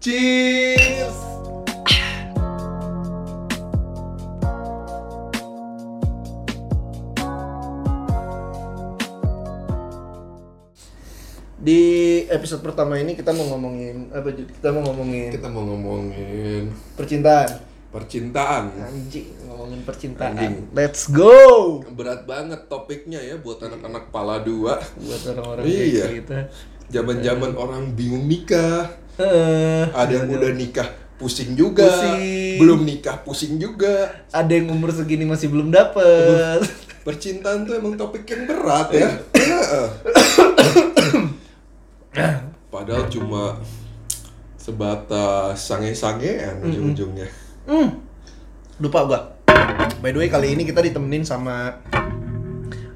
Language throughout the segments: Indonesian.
Cheers. Di episode pertama ini kita mau ngomongin apa? Kita mau ngomongin Kita mau ngomongin percintaan. percintaan. Anjing, ngomongin percintaan. Anjing. Let's go. Berat banget topiknya ya buat anak-anak pala dua. Buat orang-orang Iya. kita. Zaman-zaman orang bingung nikah. Eh, Ada yang udah nikah pusing juga. Pusing. Belum nikah pusing juga. ada yang umur segini masih belum dapet. Percintaan tuh emang topik yang berat ya. Heeh. Padahal cuma sebatas sange-sangean ujung-ujungnya. Hmm. Lupa gua. By the way kali ini kita ditemenin sama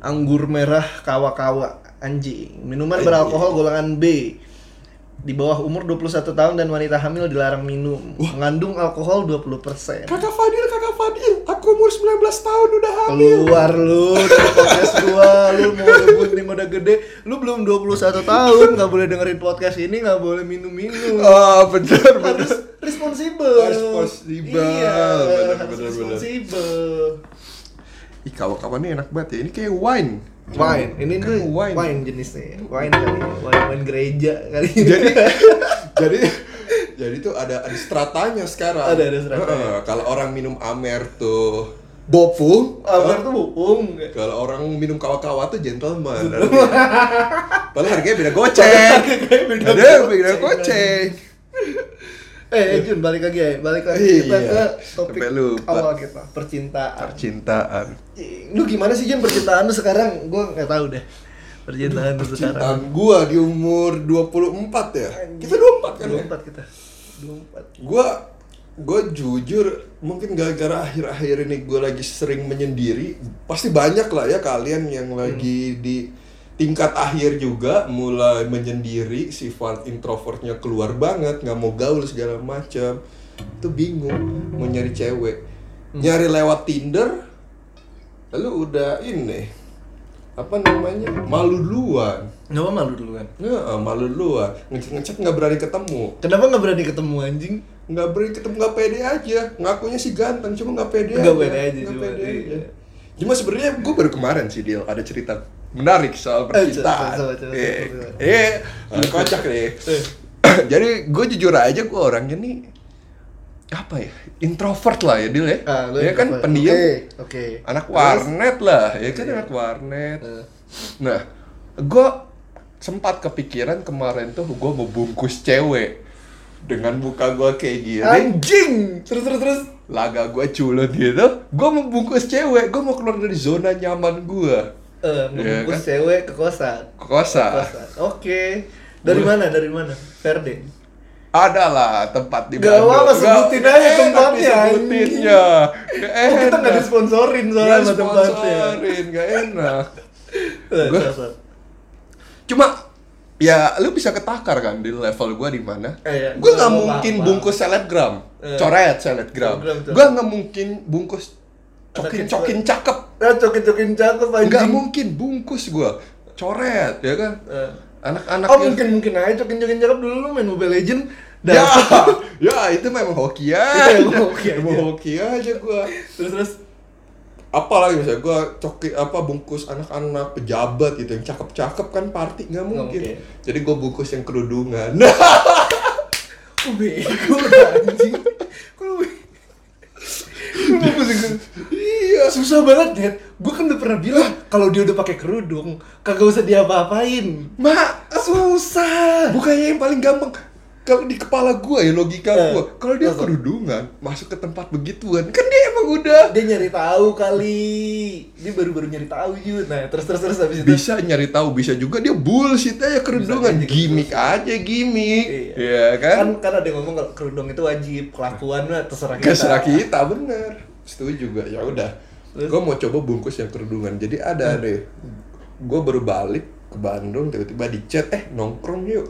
anggur merah kawa-kawa anjing. Minuman beralkohol golongan B. Di bawah umur 21 tahun dan wanita hamil dilarang minum. Mengandung alkohol 20%. Kakak Fadil, kakak Fadil, aku umur 19 tahun udah hamil. Keluar lu podcast gua, lu mau ngebut nih udah gede, lu belum 21 tahun, nggak boleh dengerin podcast ini, nggak boleh minum-minum. Oh, bener, harus bener. responsibel. Responsibel. Iya, Bener, harus bener, responsibel. Ih, kawan-kawan ini enak banget ya. Ini kayak wine. Wine, ini tuh wine. wine. jenisnya. Wine kali, ya. wine wine gereja kali. Jadi, jadi, jadi tuh ada ada stratanya sekarang. Ada, ada stratanya. Heeh, kalau orang minum amer tuh bopung. Amer tuh bopung. Kalau orang minum kawa-kawa tuh gentleman. Padahal harganya beda goceng. beda goceng, beda goceng. Eh, Jun, balik lagi ya. Balik lagi kita Iya, ke topik lupa. awal kita, percintaan. Percintaan. Lu gimana sih Jun percintaan lu sekarang? Gua nggak tahu deh. Percintaan lu sekarang. Percintaan gua di umur 24 ya. Kita 24 kan ya? 24 kita. 24. Gua gue jujur mungkin gara-gara akhir-akhir ini gue lagi sering menyendiri pasti banyak lah ya kalian yang lagi di tingkat akhir juga mulai menyendiri sifat introvertnya keluar banget nggak mau gaul segala macam itu bingung mau nyari cewek. Nyari lewat Tinder lalu udah ini apa namanya malu duluan. Nggak malu duluan. Nggak, malu duluan. Ngechat ngechat nggak berani ketemu. Kenapa nggak berani ketemu anjing? nggak berani ketemu nggak pede aja. Ngakunya sih ganteng cuma nggak pede Nggak pede aja, Nggak cuma, pede iya. aja. cuma sebenarnya gue baru kemarin sih deal ada cerita menarik soal percintaan eh eh eh, kocak deh jadi gue jujur aja gue orangnya nih apa ya introvert lah ya deal ya Ah, ya kan introvert. pendiam Oke, oke. anak Terus? warnet lah ya kan anak warnet Eh. nah gue sempat kepikiran kemarin tuh gue mau bungkus cewek dengan muka gue kayak gini Anjing. Terus terus terus. laga gue culun gitu gue mau bungkus cewek gue mau keluar dari zona nyaman gue Eh, Iya, membungkus kan? cewek ke kosan. ke kosan Kosan. Oke. Dari mana? Dari mana? Verde. ada lah tempat di Gak apa-apa, sebutin Nggak aja enak tempatnya, disebutinnya Nggak Oh, kita enak. disponsorin soalnya sama tempatnya. sponsorin gak enak Eh, Gua- cuma ya lu bisa ketakar kan di level gue di mana Eh, iya. gue Gua nggak mungkin bungkus selebgram Eh. coret selebgram gue nggak mungkin bungkus cokin cokin cakep Ah, cokin-cokin cakep anjing. nggak mungkin bungkus gue coret ya kan Eh. anak-anak Oh mungkin mungkin aja cokin-cokin cakep dulu lu main Mobile Legend ya dapet. ya itu memang hoki Iya, aja emang hoki aja. Emang hoki aja gue terus terus apalagi misalnya gue coki apa bungkus anak-anak pejabat gitu yang cakep-cakep kan party nggak mungkin. mungkin. jadi gue bungkus yang kerudungan bego anjing. Yang- iya Susah banget, Dad. Gue kan udah pernah bilang kalau dia udah pakai kerudung, kagak usah diapa-apain. mak Susah. bukannya yang paling gampang kalau di kepala gue ya logika Eh, gue kalau dia kerudungan masuk ke tempat begituan kan dia emang udah Dia nyari tahu kali. Dia baru-baru nyari tahu Yud. Nah, terus terus terus habis itu. bisa nyari tahu bisa juga dia bullshit aja kerudungan aja gitu. gimmick aja gimmick Iya. ya kan Kan kan ada yang ngomong kalau kerudung itu wajib, kelakuan terserah kita. Terserah kita bener setuju juga ya udah. Gue mau coba bungkus yang kerudungan. Jadi ada deh. Gue baru balik ke Bandung tiba-tiba di chat eh nongkrong yuk.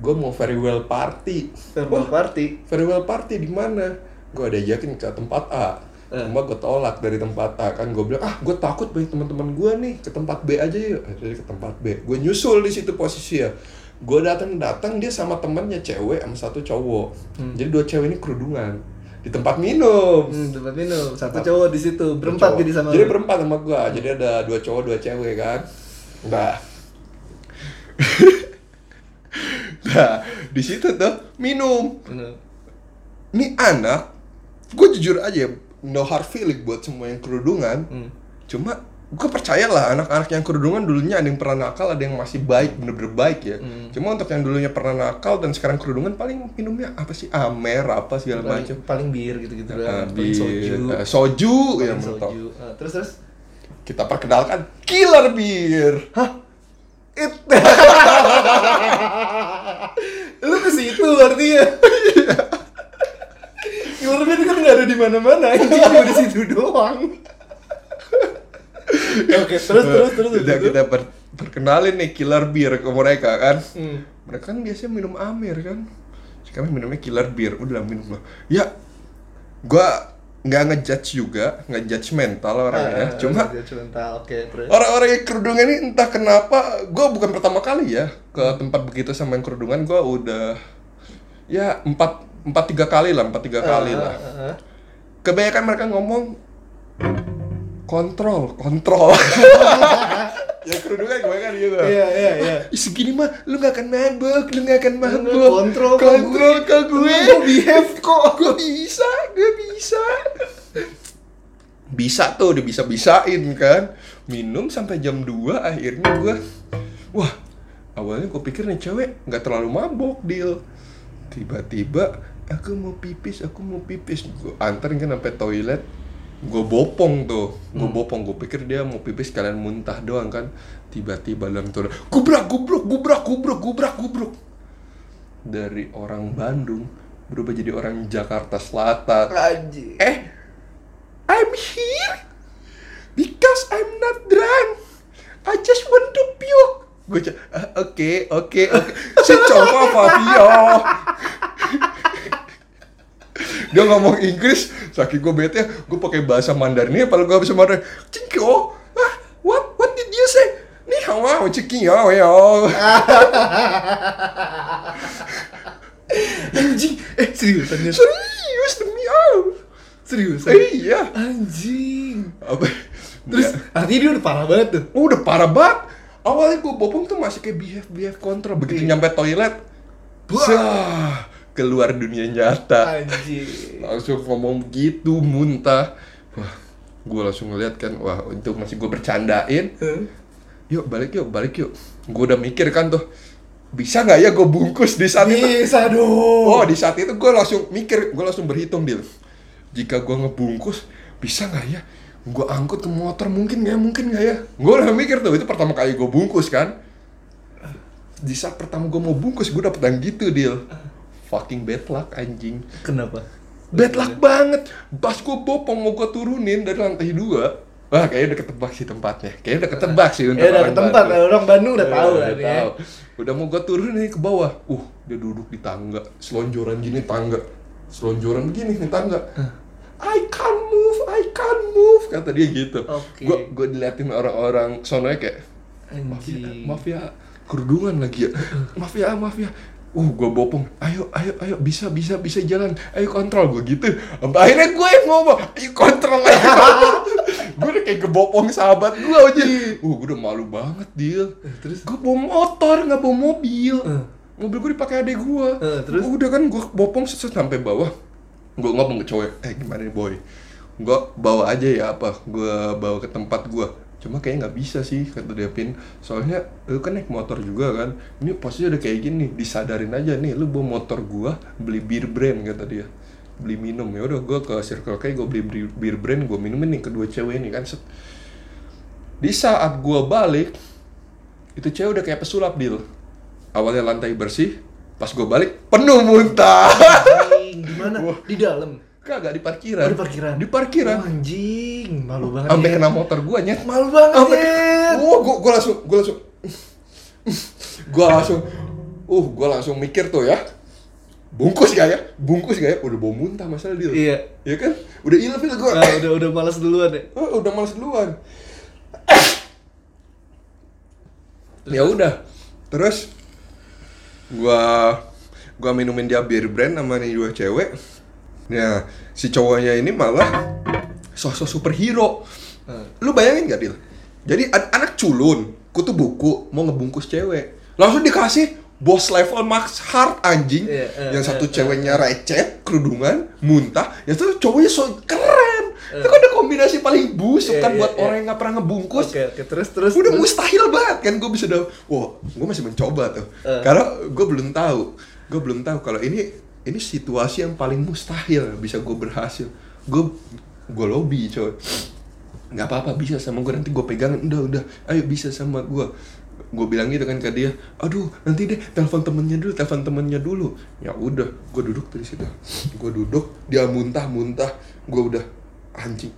Gue mau very well party. Verbal party. very well party di mana? Gue ada yakin ke tempat A. Eh. cuma gue tolak dari tempat A kan. Gue bilang ah gue takut banyak teman-teman gue nih. Ke tempat B aja yuk. Jadi ke tempat B. Gue nyusul di situ posisi ya. Gue datang datang dia sama temennya cewek sama satu cowok. Jadi dua cewek ini kerudungan di tempat minum Hmm, tempat minum. Satu Tempat- cowok di situ, berempat Cowok. jadi sama jadi berempat sama gue jadi ada dua cowok dua cewek kan nah nah di situ tuh minum Minum. ini anak gue jujur aja no hard feeling buat semua yang kerudungan Hmm. cuma gue percaya lah anak-anak yang kerudungan dulunya ada yang pernah nakal ada yang masih baik bener-bener baik ya Hmm. cuma untuk yang dulunya pernah nakal dan sekarang kerudungan paling minumnya apa sih amer apa segala macam paling bir gitu-gitu doang. bir, soju. eh, soju ya Paling mentok. soju. Eh, terus terus. kita perkenalkan killer beer Hah? It. Lu ke situ artinya. Killer Bear kan nggak ada di mana-mana, ini cuma di situ doang. Oke, terus terus terus. Udah terus. kita per- perkenalin nih killer beer ke mereka kan Hmm. mereka kan biasanya minum amer kan sekarang minumnya killer beer udah minum lah ya gua nggak ngejudge juga nggak judgmental orangnya Ah, cuma judgmental. Oke, terus. orang-orang yang kerudungan ini entah kenapa gue bukan pertama kali ya ke tempat begitu sama yang kerudungan gue udah ya empat empat tiga kali lah empat tiga kali Ah, lah ah, ah. kebanyakan mereka ngomong kontrol kontrol. Ya kerudungan kebanyakan gitu. Iya, iya, iya. Segini mah lu gak akan mabuk lu gak akan mabuk. kontrol kontrol gue. ke gue Gue behave kok. gue bisa gue bisa. Bisa tuh udah bisa bisain kan. Minum sampai jam 2 akhirnya gue wah awalnya gue pikir nih cewek nggak terlalu mabok deal. Tiba-tiba aku mau pipis aku mau pipis. Gue anterin kan sampai toilet gue bopong tuh. Gue bopong. Gue pikir dia mau pipis kalian muntah doang kan. Tiba-tiba dalam toilet gubrak gubruk gubrak gubruk gubrak gubruk dari orang Bandung berubah jadi orang Jakarta Selatan. Anjir. eh I'm here because I'm not drunk. I just want to puke. Gue "Ah, oke oke oke. Si cowok Fabio dia ngomong Inggris saking gue bete gue pakai bahasa Mandarin kalau gue bisa Mandarin cingko ah what what did you say ni hao ah ciking ya ya Anjing. Eh, seriusan ya? serius demi Allah Seriusan? eh, iya Anjing. apa Terus artinya dia udah parah banget tuh. Oh, udah parah banget. Awalnya gue bopong tuh masih kayak behave behave kontra. Begitu Iya. nyampe toilet, wah keluar dunia nyata. Anjing. Langsung ngomong gitu, muntah. Wah, gue langsung ngeliat kan, wah itu masih gue bercandain. Yuk balik yuk, balik yuk. Gue udah mikir kan tuh, bisa nggak ya gue bungkus di saat itu? Bisa dong. Oh, di saat itu gue langsung mikir, gue langsung berhitung deal. Jika gue ngebungkus, bisa nggak ya? Gue angkut ke motor mungkin nggak? ya? Mungkin nggak ya? Gue udah mikir tuh, itu pertama kali gue bungkus kan. Di saat pertama gue mau bungkus, gue dapet yang gitu deal. Fucking bad luck anjing. Kenapa? Bad luck banget. Pas gue bopong mau gue turunin dari lantai dua. Wah, kayaknya udah ketebak sih tempatnya. Kayaknya udah ketebak sih untuk Ya orang tempat, Bandung. orang Bandung udah Eh, tahu udah lah ya. tahu. Udah mau gue turun nih ke bawah. Uh, dia duduk di tangga, selonjoran gini tangga. Selonjoran gini nih tangga. I can't move, I can't move, kata dia gitu. Oke. Gue gue diliatin orang-orang sononya kayak mafia, mafia kerudungan lagi ya. mafia, mafia. Uh, gue bopong. Ayo, ayo, ayo, bisa, bisa, bisa jalan. Ayo kontrol gue gitu. Sampai akhirnya gue yang ngomong, ayo kontrol ayo. gue udah kayak kebopong sahabat gue aja. Uh, gue udah malu banget deal. terus? gue bawa motor nggak bawa mobil. Eh. Mobil gue dipakai adek gue. Eh, terus? Udah kan gue bopong set sampai bawah. Gue ngomong ke cowok, eh gimana nih boy? Gue bawa aja ya apa? Gue bawa ke tempat gue. Cuma kayaknya nggak bisa sih kata Devin. Soalnya lu kan naik motor juga kan. Ini posisinya udah kayak gini. Disadarin aja nih, lu bawa motor gue beli bir brand kata dia. Beli minum ya udah gue ke Circle K gue beli bir- bir brand gue minumin nih kedua cewek ini kan. Set. Di saat gue balik, itu cewek udah kayak pesulap deal. Awalnya lantai bersih, pas gue balik penuh muntah. Anjing, di mana? Wah. Di dalam. Kagak di parkiran. Oh, di parkiran. Di parkiran. Oh, anjing, malu banget. Sampai kena motor gua nyet. Malu banget. Nyet. Wah, gua gua langsung gua langsung gua langsung uh, gua langsung mikir tuh ya. Bungkus gak ya? Bungkus gak ya? Udah bau muntah masalah dia. Iya. Ya kan? Udah ilfil gua. Ah, udah udah malas duluan ya. Oh, udah males duluan. ya udah. Terus gua gua minumin dia beer brand sama nih dua cewek nah si cowoknya ini malah sosok superhero Hmm. lu bayangin gak Dil? jadi an- anak culun kutu buku mau ngebungkus cewek langsung dikasih bos level max hard anjing Iya, eh, yang satu eh, ceweknya recet kerudungan muntah yang satu cowoknya so keren itu kan ada kombinasi paling busuk Iya, kan iya, buat iya. orang yang nggak pernah ngebungkus Oke, oke, terus terus. udah terus. mustahil banget kan gue bisa udah wah gue masih mencoba tuh Eh. karena gue belum tahu gue belum tahu kalau ini ini situasi yang paling mustahil bisa gue berhasil. Gue gue lobby coy. Nggak apa-apa bisa sama gue nanti gue pegangin udah udah. Ayo bisa sama gue gue bilang gitu kan ke dia. Aduh nanti deh telepon temennya dulu telepon temennya dulu. Ya udah gue duduk dari situ. Gue duduk dia muntah muntah gue udah anjing.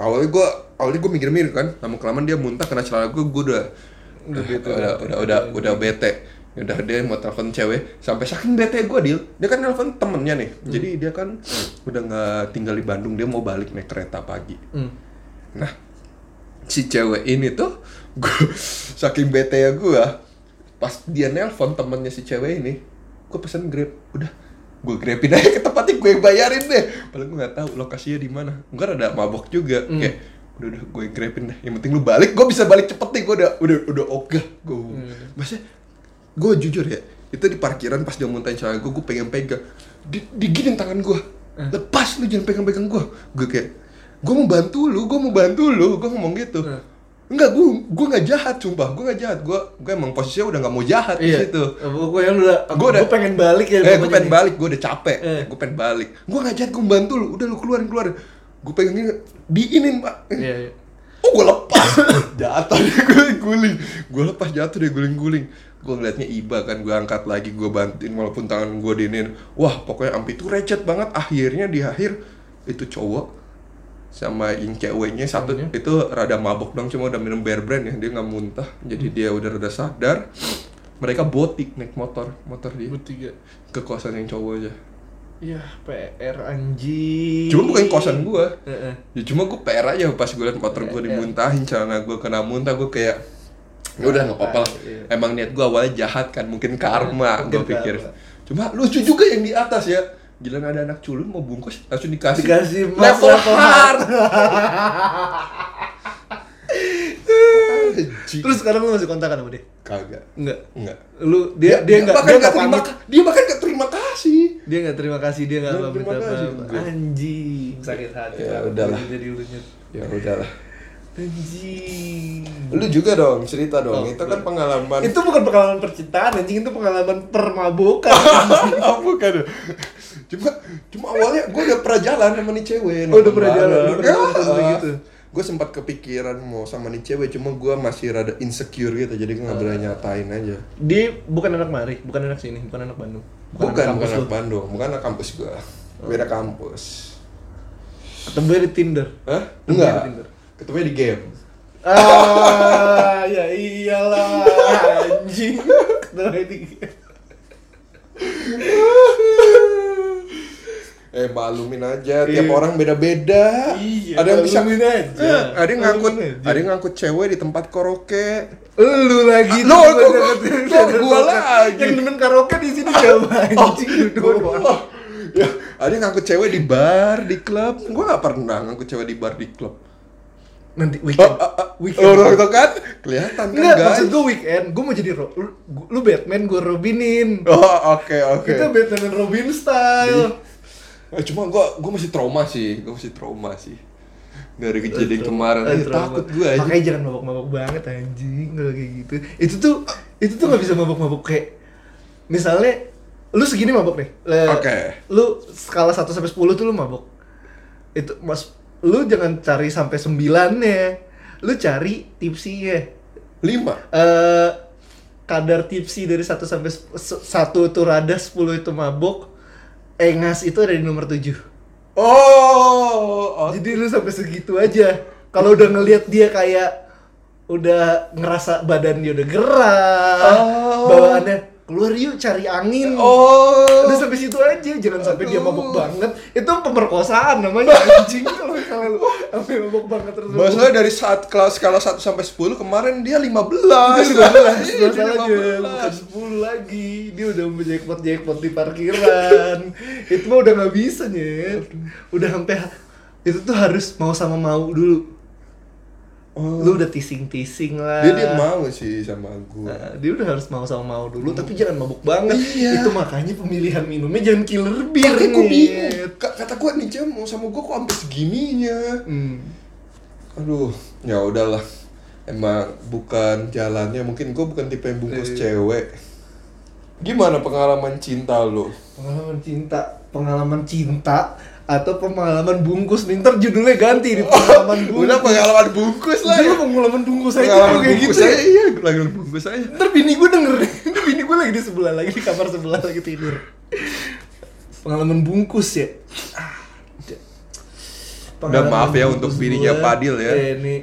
Awalnya gue awalnya gue mikir-mikir kan. Lama kelamaan dia muntah kena celana gue gue udah udah gitu. udah udah udah udah bete udah dia mau telepon cewek. Sampai saking bete gue deal dia kan telepon temennya nih. Jadi dia kan udah nggak tinggal di Bandung dia mau balik naik kereta pagi. Hmm. Nah, si cewek ini tuh gue saking bete ya gue pas dia nelpon temennya si cewek ini gue pesen grab. Udah gue grabin aja ke tempatnya gue bayarin deh. Padahal gue nggak tahu lokasinya di mana. Enggak ada mabok juga. Kayak udah udah gue grabin deh. Yang penting lu balik gue bisa balik cepet nih. Gue udah udah udah ogah. Gue maksudnya gue jujur ya itu di parkiran pas dia muntahin cewek gue gue pengen pegang di, diginin tangan gue lepas lu jangan pegang-pegang gue gue kayak gue mau bantu lu gue mau bantu lu gue ngomong gitu. Hmm. enggak gue gue nggak jahat sumpah. Gue nggak jahat. Gue gue emang posisinya udah nggak mau jahat di Iya. situ. Pokoknya lu udah, Gua udah- pengen balik ya. eh gue pengen balik. Gue udah capek. Eh. gue pengen balik. Gue nggak jahat gue bantu lu. Udah lu keluarin keluarin. Gue pegangin diinin pak. Iya, iya. Oh gue lepas. Jatuh dia guling-guling Gue lepas jatuh dia guling-guling. Gue ngeliatnya iba kan Gue angkat lagi Gue bantuin Walaupun tangan gue dinin Wah pokoknya ampi itu recet banget. Akhirnya di akhir Itu cowok Sama yang ceweknya Satu Cowoknya? itu rada mabok dong Cuma udah minum bear brand ya Dia nggak muntah. Jadi dia udah rada sadar. Mereka botik naik motor Motor dia. Bertiga. Ke kosan yang cowok aja Iya, PR anjing. Cuma bukan kosan gue Heeh. Ya cuma gue PR aja pas gue liat motor gue Iya. dimuntahin celana gue kena muntah gue kayak ya udah nggak apa-apa lah. Iya. Emang niat gue awalnya jahat kan mungkin karma Mungkin gue pikir. karma. Cuma lucu juga yang di atas ya. Gila ada anak culun mau bungkus langsung dikasih. Dikasih mas level hard. Terus sekarang lu masih kontakan sama dia? kagak. Enggak. Enggak. Lu dia dia enggak bahkan dia nggak enggak terima dia bahkan nggak terima kasih. Dia enggak terima kasih, dia enggak Dia pamit terima kasih, apa. Anjing, sakit hati. Ya udahlah. Jadi ulunya. Ya udahlah. Anjing. Lu juga dong cerita dong. Oh, itu kan pengalaman. Itu bukan pengalaman percintaan, anjing itu pengalaman permabukan. oh, bukan. Cuma cuma awalnya gue udah pernah jalan sama nih cewek. Oh, udah pernah jalan, udah pernah sama gitu. Gue sempat kepikiran mau sama nih cewek, cuma gue masih rada insecure gitu, jadi gue nggak berani nyatain aja. dia bukan anak Mari, bukan anak sini, bukan anak Bandung. Bukan, anak bukan anak lu. Bandung, bukan anak kampus gue. Beda kampus. Ketemu di Tinder. Hah? Ketemu Enggak. di Tinder. Ketemunya di game. Ah, ya iyalah anjing. Ketemu di Eh malumin aja, tiap Iya. orang beda-beda. Iya, ada yang bisa, aja. Eh, ada yang ngangkut, aja. ada yang ngangkut cewek di tempat karaoke. Lu lagi Lo, tuh, lo, gua- lo, gua lagi. Yang demen karaoke di sini siapa anjing lu doang. Oh, ya, ada yang ngangkut cewek di bar, di klub. Gue gak pernah ngangkut cewek di bar, di klub. Nanti Oh, weekend. ah, ah, Weekend. oh, itu kan kelihatan kan Enggak, guys. maksud gue weekend, gue mau jadi ro lu, lu Batman, gue Robinin. Oh, oke oke. Kita Batman dan Robin style. Cuma gue gue masih trauma sih, gue masih trauma sih dari kejadian kemarin. Eh, Eh, trauma. takut gue aja. Makanya jangan mabok-mabok banget anjing kalau kayak gitu. Itu tuh itu tuh nggak bisa mabok-mabok kayak misalnya lu segini mabok nih. Oke. Lu skala 1 sampai 10 tuh lu mabok. Itu Mas lu jangan cari sampai 9 ya. Lu cari tipsinya. Lima. Eh kadar tipsi dari 1 sampai 1 itu rada, 10 itu mabok. Engas itu ada di nomor 7. Oh, oh. Jadi lu sampai segitu aja. Kalau udah ngelihat dia kayak udah ngerasa badan dia udah gerak, Oh. bawaannya keluar yuk cari angin. Oh. udah sampai situ aja jangan sampai dia mabuk banget. Itu pemerkosaan namanya anjing. Kalau misalnya lu sampai mabuk banget terus Masalah dari saat kelas skala 1 sampai 10 kemarin dia 15. Dia 15 Iya, dia masalahnya. bukan 10 lagi. Dia udah mau jackpot jackpot di parkiran. Itu mah udah nggak bisa nyet. Udah sampai itu tuh harus mau sama mau dulu Oh. lu udah teasing teasing lah Dia dia mau sih sama gue. Nah, dia udah harus mau sama mau dulu tapi jangan mabuk banget Iya. itu makanya pemilihan minumnya jangan killer beer Makanya gue bingung. Ka- Kata gue nih Jam mau sama gue kok sampai segininya. hmm. Aduh, ya udahlah. Emang bukan jalannya. Mungkin gue bukan tipe yang bungkus Iya. cewek. Gimana pengalaman cinta lo? pengalaman cinta pengalaman cinta atau pengalaman bungkus nih ntar judulnya ganti nih pengalaman bungkus Udah pengalaman bungkus lah Jadi ya. pengalaman bungkus aja Pengalaman kayak bungkus gitu saya ya. iya, lagi bungkus saya. Ntar bini gue denger Bini gue lagi di sebelah lagi di kamar sebelah lagi tidur Pengalaman bungkus ya Ah, Udah, maaf ya untuk bininya. Padil ya. Eh, nih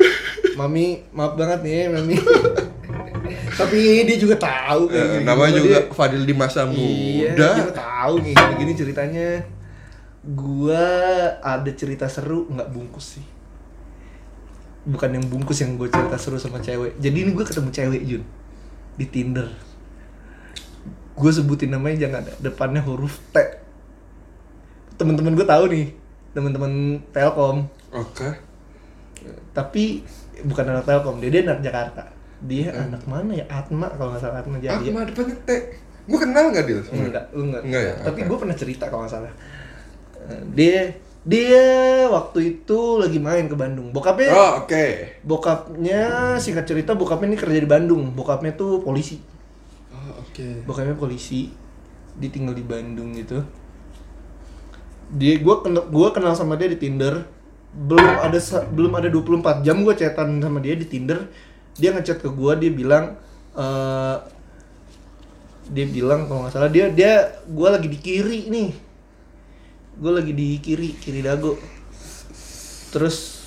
Mami maaf banget nih Mami Tapi dia juga tahu kayak Eh, gini namanya juga dia- Fadil di masa Iya, muda. dia tahu nih gini ceritanya. Gua ada cerita seru nggak bungkus sih. Bukan yang bungkus yang gue cerita seru sama cewek. Jadi ini gue ketemu cewek Jun di Tinder. Gue sebutin namanya jangan ada depannya huruf T. Temen-temen gue tahu nih, temen-temen Telkom. Oke. Tapi bukan anak Telkom, dia, dia anak Jakarta. Dia anak mana ya? Atma kalau nggak salah Atma jadi. Mah depannya T. Gue kenal nggak Dil? Enggak, lu enggak. Enggak ya? Tapi Oke. gue pernah cerita kalau nggak salah. Dia dia waktu itu lagi main ke Bandung. Bokapnya Oh, oke. bokapnya singkat cerita bokapnya ini kerja di Bandung. Bokapnya tuh polisi. Oh, oke. Bokapnya polisi. Dia tinggal di Bandung gitu. Dia gua kenal gua kenal sama dia di Tinder. Belum ada belum ada 24 jam gua chatan sama dia di Tinder. Dia ngechat ke gua dia bilang eh dia bilang kalau nggak salah dia dia gua lagi di kiri nih. Gua lagi di kiri, kiri dago. Terus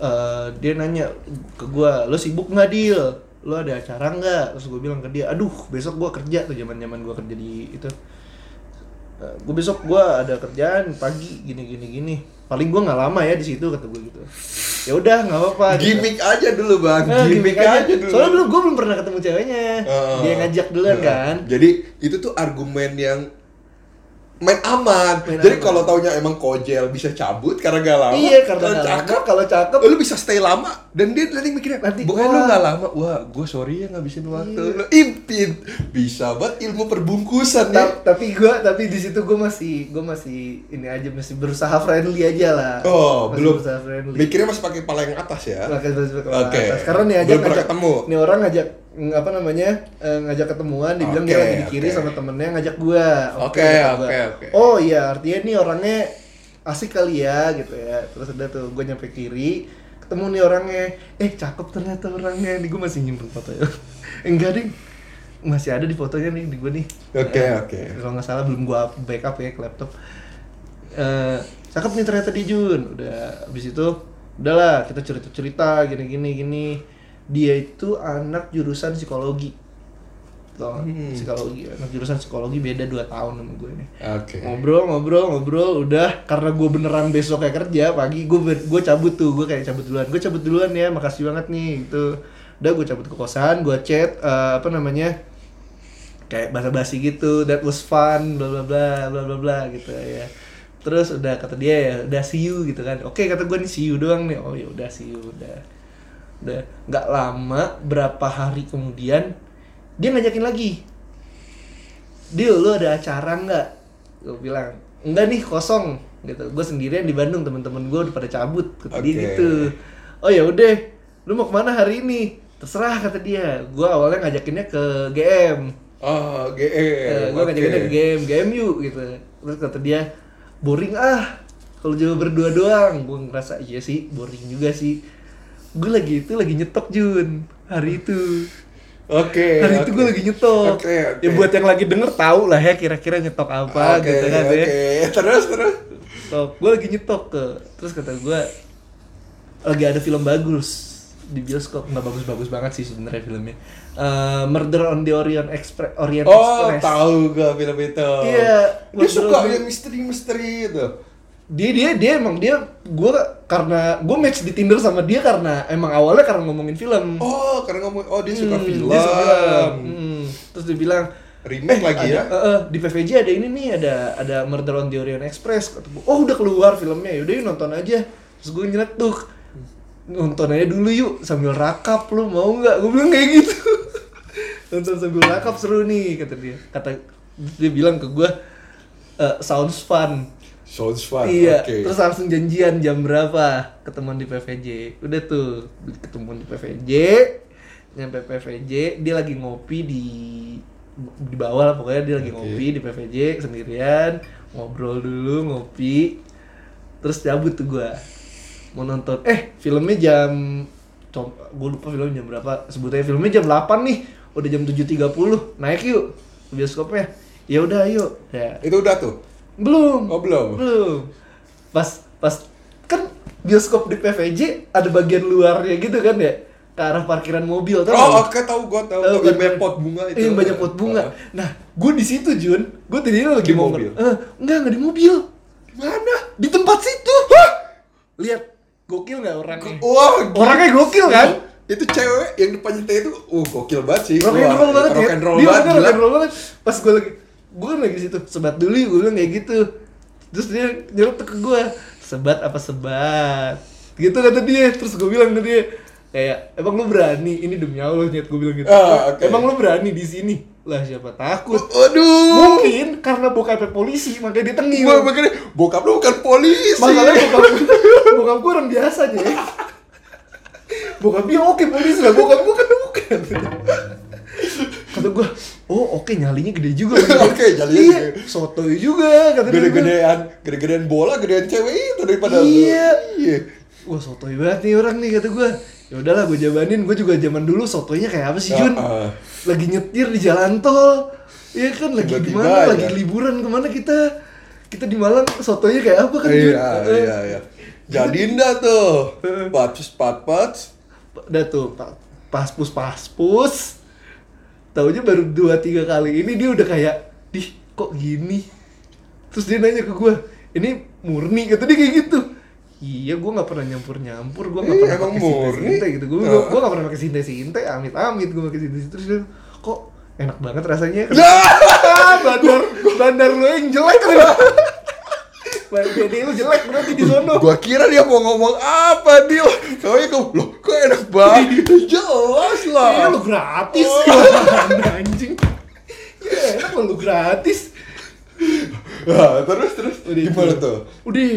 eh, dia nanya ke gua, "Lo sibuk nggak, Dil? Lo ada acara nggak?" Terus gue bilang ke dia, "Aduh, besok gua kerja tuh zaman-zaman gua kerja di itu." gue besok gua ada kerjaan pagi gini gini gini paling gua nggak lama ya di situ kata gue gitu ya udah nggak apa-apa gitu. Gimik aja dulu, Bang. Eh, gimik, aja. dulu. soalnya belum gue belum pernah ketemu ceweknya Oh. dia ngajak duluan Nah, kan Jadi itu tuh argumen yang main aman. Main Jadi kalau taunya emang kojel bisa cabut karena gak lama. iya karena kalau cakep, kalau cakep lu bisa stay lama dan dia nanti mikirnya Nanti, bukan wah. lu gak lama wah gue sorry ya ngabisin waktu Iya. lu impit bisa banget ilmu perbungkusan ya Ta- tapi gue tapi di situ gue masih gue masih ini aja masih berusaha friendly aja lah oh Masih belum berusaha friendly mikirnya masih pakai pala yang atas ya Pakai pakai Oke. atas. Karena nih aja pernah ketemu. Nih orang ngajak apa namanya? eh, ngajak ketemuan dibilang dia Oke, lagi di kiri oke. sama temennya ngajak gua. Oke, oke, oke. Oh iya, artinya nih orangnya asik kali ya gitu ya. Terus udah tuh gua nyampe kiri, ketemu nih orangnya. Eh, cakep ternyata orangnya. Nih gua masih nyimpen fotonya. Enggak, Ding. Masih ada di fotonya nih di gua nih. Oke, Eh, oke. Kalau nggak salah belum gua backup ya ke laptop eh cakep nih ternyata di Jun udah abis itu udahlah kita cerita cerita gini gini gini dia itu anak jurusan psikologi. Tau nggak? Hmm. psikologi. Anak jurusan psikologi beda 2 tahun sama gue nih. Oke. Ngobrol ngobrol ngobrol udah. Karena gue beneran besok kayak kerja pagi gue gue cabut tuh. Gue kayak cabut duluan. Gue cabut duluan ya makasih banget nih gitu. Udah gue cabut ke kosan gue chat eh, apa namanya kayak basa-basi gitu. That was fun bla bla bla bla bla bla gitu ya. Terus udah kata dia ya udah see you gitu kan. Oke kata gue nih see you doang nih. Oh ya udah see you udah udah nggak lama berapa hari kemudian dia ngajakin lagi Dil, lu ada acara nggak? Gue bilang, enggak nih kosong gitu. Gue sendirian di Bandung, teman-teman gue udah pada cabut. Kata dia Oke. gitu. Oh ya udah, lu mau ke mana hari ini? Terserah kata dia. Gue awalnya ngajakinnya ke GM. oh GE Eh, gue ngajakinnya ke GM, GM yuk gitu. Terus kata dia, boring ah. Kalau jauh berdua doang, gue ngerasa iya sih, boring juga sih. Gue lagi itu lagi nyetok Jun hari itu. oke Hari itu oke. gue lagi nyetok. Oke, oke. Ya buat yang lagi denger tahu lah ya kira-kira nyetok apa Oke, gitu kan oke. ya. terus terus Nyetok. Gue lagi nyetok ke. Terus kata gue lagi ada film bagus di bioskop nggak bagus-bagus banget sih sebenarnya filmnya. Eh, Murder on the Orient Express. Orient Oh, Express. tahu gua film itu. Iya, Dia Murder suka yang misteri-misteri itu. Dia dia dia emang dia gue karena gue match di Tinder sama dia karena emang awalnya karena ngomongin film. Oh, karena ngomong oh dia suka Hmm, film. Dia suka film. Hmm, Terus dia bilang Remake lagi ada, ya. eh, eh, di PVJ ada ini nih ada ada Murder on the Orient Express kata oh udah keluar filmnya yaudah yuk nonton aja terus gue nyetuk nonton aja dulu yuk sambil rakap lu mau nggak gue bilang kayak gitu nonton sambil rakap seru nih kata dia kata dia bilang ke gue "Eh, sounds fun Sounds fun. iya Oke. terus langsung janjian jam berapa ketemuan di PVJ udah tuh ketemuan di PVJ nyampe PVJ dia lagi ngopi di di bawah lah pokoknya dia lagi Oke. ngopi di PVJ sendirian ngobrol dulu ngopi terus cabut tuh gua mau nonton eh filmnya jam gue lupa filmnya jam berapa sebutnya filmnya jam 8 nih udah jam 7.30 naik yuk bioskopnya ya udah ayo ya Itu udah tuh. Belum Oh, belum? belum pas pas kan bioskop di PVJ ada bagian luarnya gitu kan ya ke arah parkiran mobil tau Oh, oke tahu gua tahu. Tahu tahu. kan? Yang banyak pot bunga itu. Iya, yang banyak pot bunga. Ah. Nah, gue di situ Jun, gue tadinya lagi Di mau mobil? Eh, enggak, enggak di mobil. Mana? Di tempat situ. Lihat, gokil nggak orangnya? Wah, gila. Orangnya gokil kan? Itu cewek yang depan nyetir itu, uh gokil banget sih. Rock and roll banget ya. Rock rock and roll banget. Pas gue lagi gue kan lagi situ, sebat dulu gue bilang kayak gitu. Terus dia nyeletuk ke gue, sebat apa sebat? Gitu kata dia. Terus gue bilang ke dia, kayak emang lu berani ini demi Allah nyet gue bilang gitu. Ah, oke. Emang lu berani di sini? Lah siapa takut? Waduh. Mungkin karena bokapnya polisi makanya dia tengil. Gua makanya bokap lu bukan polisi. Masalahnya bokap bokap gue orang biasa aja. Bokap dia oke polisi lah, bokap gue kan bukan. Kata gue, oh oke nyalinya gede juga. Oke, nyalinya iya, gede. sotoy juga kata dia. Gede-gedean, gede-gedean bola, gedean cewek itu daripada lu. Iya. Iya. Wah sotoy banget nih orang nih kata gue. Ya udahlah gue jabanin, gue juga zaman dulu sotoynya kayak apa sih Jun? Ah, ah. Lagi nyetir di jalan tol. Iya kan lagi Tiba-tiba gimana? aja. Lagi liburan ke mana kita? Kita di Malang sotoynya kayak apa kan Jun? Iya, iya, iya. Jadiin dah tuh. Patpus, patpus. udah tuh pa- paspus paspus taunya baru dua tiga kali. Ini dia udah kayak dih kok gini? Terus dia nanya ke gue ini murni? Kata dia kayak gitu. Iya gue nggak pernah nyampur nyampur gue nggak pernah pakai sinte sinte gitu. Gue gue nggak pernah pakai sinte sinte amit amit gue pakai sinte terus dia kok enak banget rasanya? Ya! bandar bandar lo yang jelek Jadi lu jelek berarti di sono. Gua kira dia mau ngomong apa dia. Taunya kamu, loh kok enak banget. Jelas lah. Iya lu gratis. Oh. Anjing. Ya enak lu gratis. Nah, terus terus Udah gimana tuh? Udah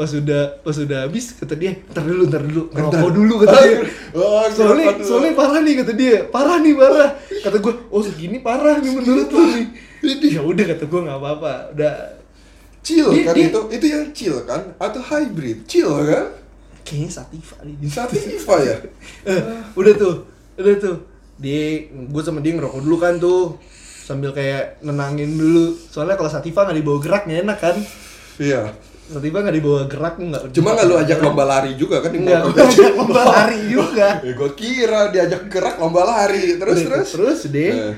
pas udah pas udah habis kata dia ntar dulu ntar dulu ngerokok dulu kata dia oh, soalnya soalnya parah nih kata dia parah nih parah kata gue oh segini parah nih menurut lu nih ya udah kata gue nggak apa-apa udah Chill Dia- kan dia- itu? Itu yang chill kan? Atau hybrid? Chill kan? kayaknya Sativa nih Sativa ya? Eh, udah tuh udah tuh dia gue sama dia ngerokok dulu kan tuh sambil kayak nenangin dulu soalnya kalau Sativa nggak dibawa gerak nggak enak kan Iya. Sativa nggak dibawa gerak nggak Cuma nggak lu ajak lomba lari juga kan? nggak gue ajak lomba lari juga Ya gua kira diajak gerak lomba lari. Terus Udah, terus. terus deh Eh,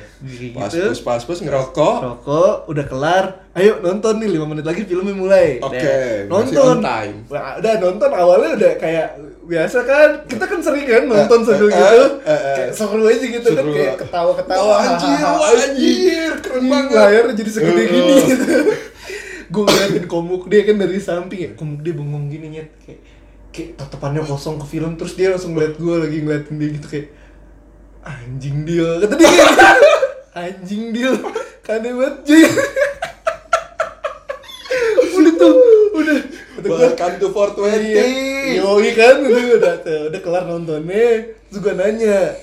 Pas pus pas pus ngerokok. rokok udah kelar ayo nonton nih 5 menit lagi filmnya mulai Oke, masih nonton on time. Wah, udah nonton awalnya udah kayak biasa kan kita kan sering kan nonton Eh, sambil eh, gitu eh, eh. kayak seru aja gitu kan kayak ketawa-ketawa anjir, wah, anjir, keren banget. layarnya jadi segede Eh, gini eh. gitu gue ngeliatin komuk dia kan dari samping ya komuk dia bengong gini nyet kayak kayak tatapannya kosong ke film terus dia langsung ngeliat gue lagi ngeliatin dia gitu kayak anjing dia kata dia kayak gitu. anjing dia kade banget cuy udah tuh udah Welcome to 420. Iya, yoi kan udah udah udah kelar nontonnya. Terus nanya,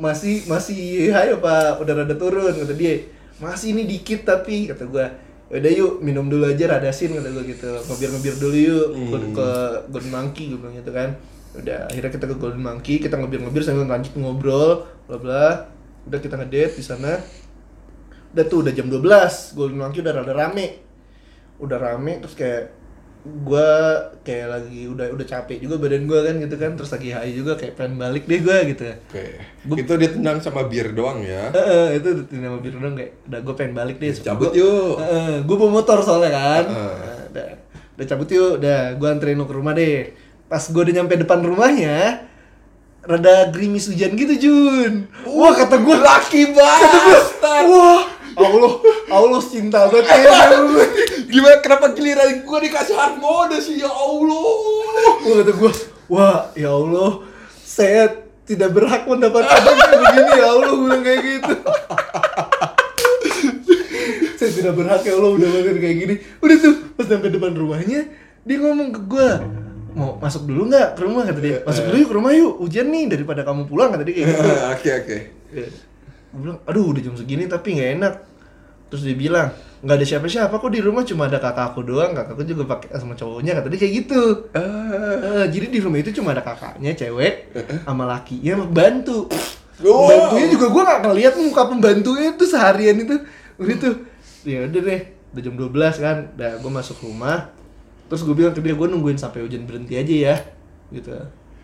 masih masih high apa udah rada turun kata dia. Masih ini dikit tapi kata gua. Yaudah yuk minum dulu aja radasin kata gua gitu. Ngebir-ngebir dulu yuk ke, Hmm. ke Golden Monkey gua bilang gitu kan. Udah akhirnya kita ke Golden Monkey, kita ngebir-ngebir sambil lanjut ngobrol bla bla. Udah kita ngedate di sana. Udah tuh udah jam 12, Golden Monkey udah rada rame. Udah rame terus kayak gue kayak lagi udah udah capek juga badan gue kan gitu kan terus lagi high juga kayak pengen balik deh gue gitu Oke. Itu ditendang sama bir doang ya. Heeh, itu nama bir dong kayak udah gue pengen balik deh Cabut yuk. gue bawa motor soalnya kan Heeh. Nah, udah udah cabut yuk udah gue anterin lo ke rumah deh pas gue udah nyampe depan rumahnya rada gerimis hujan gitu Jun wah kata gue laki banget. wah Allah Allah cinta banget ya sama. Gimana kenapa giliran gua dikasih hard mode sih ya Allah. Wah kata gue, wah ya Allah, saya tidak berhak mendapatkan yang kayak begini ya Allah, gue bilang kayak gitu. saya tidak berhak ya Allah udah makan kayak gini. Udah tuh pas sampai depan rumahnya, dia ngomong ke gue, mau masuk dulu nggak ke rumah kata dia. Masuk dulu yuk ke rumah yuk, hujan nih daripada kamu pulang kata dia kayak gitu. Oke oke. Gue bilang, aduh udah jam segini tapi nggak enak. Terus dia bilang, nggak ada siapa-siapa kok di rumah cuma ada kakakku doang. Kakakku juga pakai sama cowoknya kata dia kayak gitu. Ah. Eh, jadi di rumah itu cuma ada kakaknya cewek sama lakinya bantu. Oh. Bantunya juga gua nggak ngeliat muka pembantunya itu seharian itu. Udah tuh. Ya udah deh, udah jam 12 kan. Udah gua masuk rumah. Terus gue bilang ke dia, gue nungguin sampai hujan berhenti aja ya. Gitu.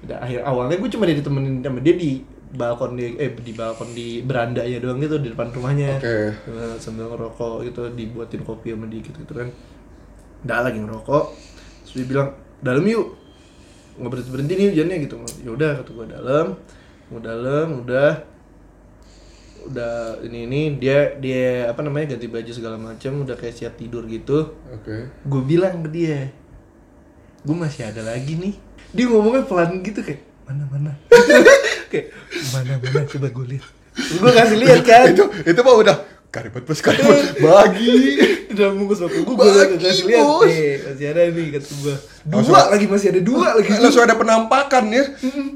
Udah akhir awalnya gue cuma ditemenin sama dia di balkon di eh di balkon di beranda ya doang gitu di depan rumahnya. Eh, sambil ngerokok gitu dibuatin kopi sama dia gitu, gitu kan. Udah lagi ngerokok. Terus dia bilang dalam yuk. Nggak berhenti berhenti nih hujannya gitu. Ya udah kata gue dalam mau dalam udah. Udah ini ini dia dia apa namanya ganti baju segala macam udah kayak siap tidur gitu. Oke. gue bilang ke dia gue masih ada lagi nih. Dia ngomongnya pelan gitu kayak mana mana? Kayak mana mana? Coba gue lihat. Gue kasih lihat kan? Itu itu mah udah karibet bos karibet bagi. di dalam bungkus waktu gue gue kasih lihat. bos. eh masih ada nih kata gue dua Langsung- lagi masih ada dua lagi. Langsung ada penampakan ya.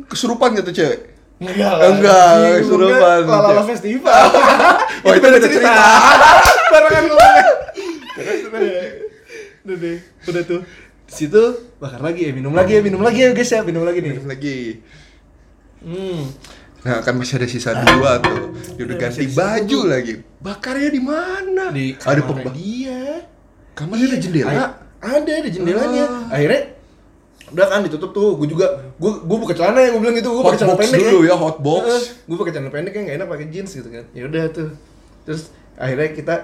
Kesurupan gitu cewek. enggak Enggak, kesurupan. ngomongnya Lala festival. Oh, itu beda cerita. barengan ngomongnya. Udah deh udah tuh di situ bakar lagi ya minum lagi ya minum lagi ya guys ya minum lagi nih Minum lagi. hmm Nah, kan masih ada sisa dua tuh. Dia udah ganti baju tuh. lagi. Bakarnya di mana? di ada kamar pemba- dia Kamarnya ada jendela. Ay- ada ada jendelanya Ah. akhirnya udah kan ditutup tuh gue juga gue gue buka celana ya gue bilang gitu gue pakai celana pendek dulu ya, hotbox. gue pakai celana pendek ya nggak enak pakai jeans gitu kan ya udah tuh terus akhirnya kita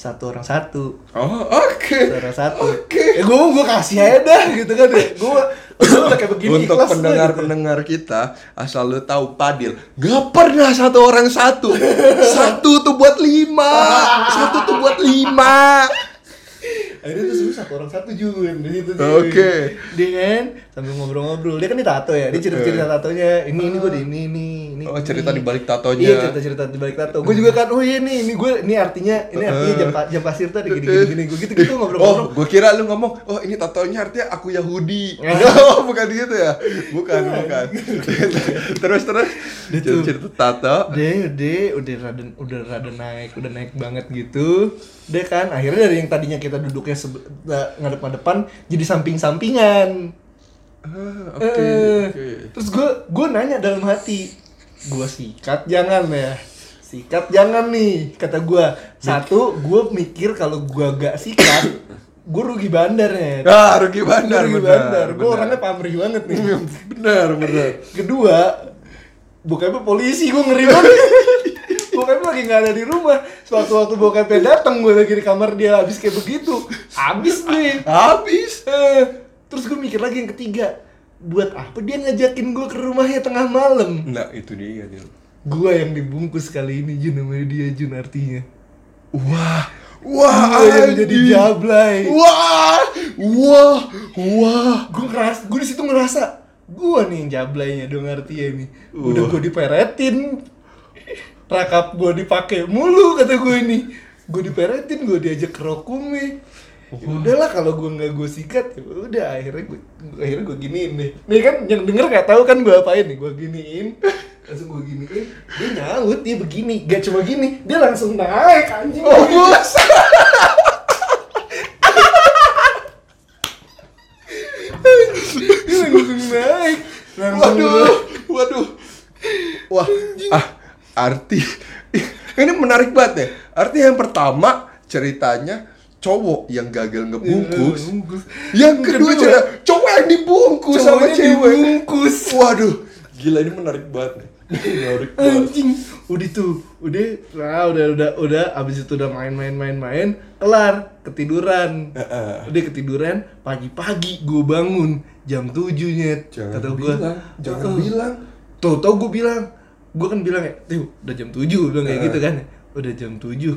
satu orang satu Oh, oke. satu orang satu Oke. ya gue gue kasih aja dah gitu kan ya gue udah kayak begini Untuk pendengar-pendengar kita, asal lu tahu Padil, gak pernah satu orang satu. Satu tuh buat lima. Satu tuh buat lima. akhirnya tuh satu orang satu Jun di situ. Oke. dia kan sambil ngobrol-ngobrol. Dia kan di tato ya dia cerita-cerita tatonya. Ini ini gue di ini ini ini Oh, cerita di balik tatonya. iya cerita-cerita di balik tato. Gue juga kan oh iya nih ini gue ini artinya ini artinya jam jam pasir tuh ada gini gini gini gue gitu gitu Oh, ngobrol-ngobrol. gue kira lu ngomong, oh ini tatonya artinya aku Yahudi. oh, bukan gitu ya? Bukan, bukan. terus terus. Dia tuh- Cerita tato. deh deh udah rada udah rada naik udah naik banget gitu. Deh kan akhirnya dari yang tadinya kita duduknya ngadep-ngadepan jadi samping-sampingan Ah, Oke, Eh, oke. Terus gue gue nanya dalam hati, gue sikat jangan ya, sikat jangan nih kata gue. Satu, gue mikir kalau gue gak sikat, gue rugi bandar ya. Ah, rugi bandar, Gua rugi benar, bandar. Gue orangnya pamrih banget nih. benar, benar. Kedua, bokapnya polisi gue ngeri banget. bokapnya lagi nggak ada di rumah. Sewaktu-waktu bokapnya datang, gue lagi di kamar dia habis kayak begitu. Habis nih. Habis. Eh, terus gue mikir lagi yang ketiga, buat apa dia ngajakin gue ke rumahnya tengah malam? Nah, itu dia nih. Gue yang dibungkus kali ini Jun namanya dia Jun artinya. Wah, wah, Gue yang jadi jablay. Wah, wah, wah. Gue ngeras, gue di situ ngerasa gue nih yang jablaynya dong artinya nih. Udah gue diperetin, rakap gue dipakai mulu kata gue ini. Gue diperetin, gue diajak ke rokume. Ya udahlah kalau gue nggak gue sikat ya udah akhirnya gue akhirnya gue giniin nih nih kan yang denger nggak tahu kan gue apain nih gue giniin. Langsung gue giniin dia nyaut dia begini. Gak cuma gini dia langsung naik anjing. Oh, bos. dia langsung naik. Langsung Waduh, waduh. Wah, ah, arti. Ini menarik banget ya. Arti yang pertama ceritanya cowok yang gagal ngebungkus. Bungkus. Yang kedua cewek, cowok yang dibungkus sama Cowoknya cewek. dibungkus. Waduh, gila ini menarik banget. nih. Menarik banget. Anjing, udah tuh, udah, nah, udah, udah, udah, abis itu udah main-main, main-main, kelar, ketiduran, Heeh. udah ketiduran, pagi-pagi gue bangun jam 7 nyet, Jangan kata gue, bilang, jangan bilang. tuh, tau gue bilang, gue kan bilang ya, tuh, udah jam 7, bilang kayak Heeh. gitu kan, udah jam 7,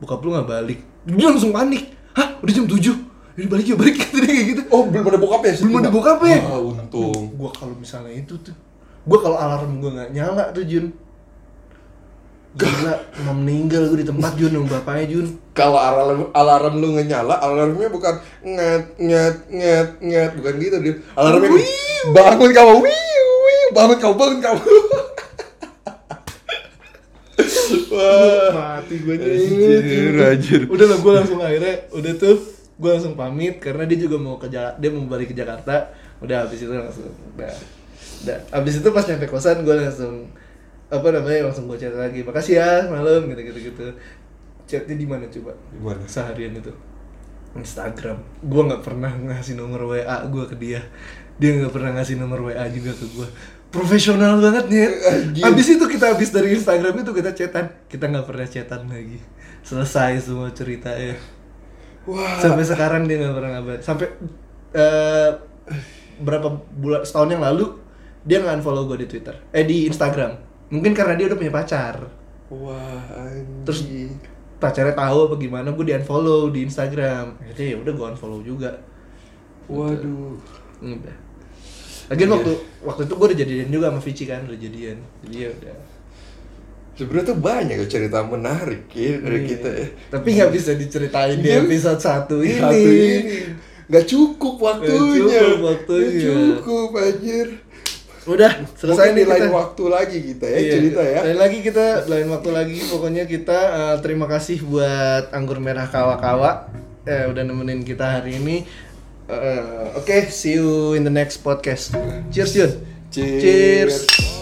bokap lu gak balik, dia langsung panik, hah, udah jam 7, ini balik yuk, balik, kata dia kayak gitu, Oh, belum ada bokapnya sih? belum ada bokapnya, Wah, untung. gue kalau misalnya itu tuh gue kalau alarm gue nggak nyala tuh Jun. Gila mau meninggal gue di tempat Jun sama bapaknya Jun. Kalau alarm alarm lu nggak nyala, alarmnya bukan nget nget nget nget. Bukan gitu dia. Alarmnya bangun kamu, wiu, wiu, bangun kamu, bangun kamu. Wah. mati gue Anjir, anjir. udah lah gue langsung akhirnya udah tuh gue langsung pamit karena dia juga mau ke Ja- dia mau balik ke Jakarta. Udah habis itu langsung udah udah. Habis itu pas nyampe kosan gue langsung apa namanya langsung gue chat lagi. Makasih ya malam gitu gitu gitu. Chatnya di mana coba? Gimana? seharian itu. Instagram. Gue nggak pernah ngasih nomor WA gue ke dia. Dia nggak pernah ngasih nomor WA juga ke gue profesional banget nih Anjir. abis itu kita habis dari Instagram itu kita chatan. Kita nggak pernah chatan lagi. Selesai semua ceritanya. Wah. sampai sekarang dia nggak pernah ngabar sampai eh, berapa bulan setahun yang lalu dia nggak unfollow gue di Twitter. Eh di Instagram. Mungkin karena dia udah punya pacar. Wah, anjir. Terus pacarnya tahu apa gimana gue di unfollow di Instagram. Akhirnya ya udah gue unfollow juga. Waduh. udah Lagian Iya. waktu waktu itu gue udah jadian juga sama Vici kan udah jadian jadi ya udah Sebenarnya tuh banyak ya cerita menarik ya dari Iya. kita ya. tapi nggak bisa diceritain di Iya. episode satu ini, Satu ini. Gak cukup waktunya. cukup waktunya. Nggak cukup anjir. udah selesai Mungkin nih di lain kita waktu lagi kita ya Iya, cerita ya. Lain lagi kita lain waktu lagi pokoknya kita eh, terima kasih buat anggur merah kawa-kawa eh, udah nemenin kita hari ini. Eh, Oke, see you in the next podcast. Cheers, Yun. Cheers. Cheers.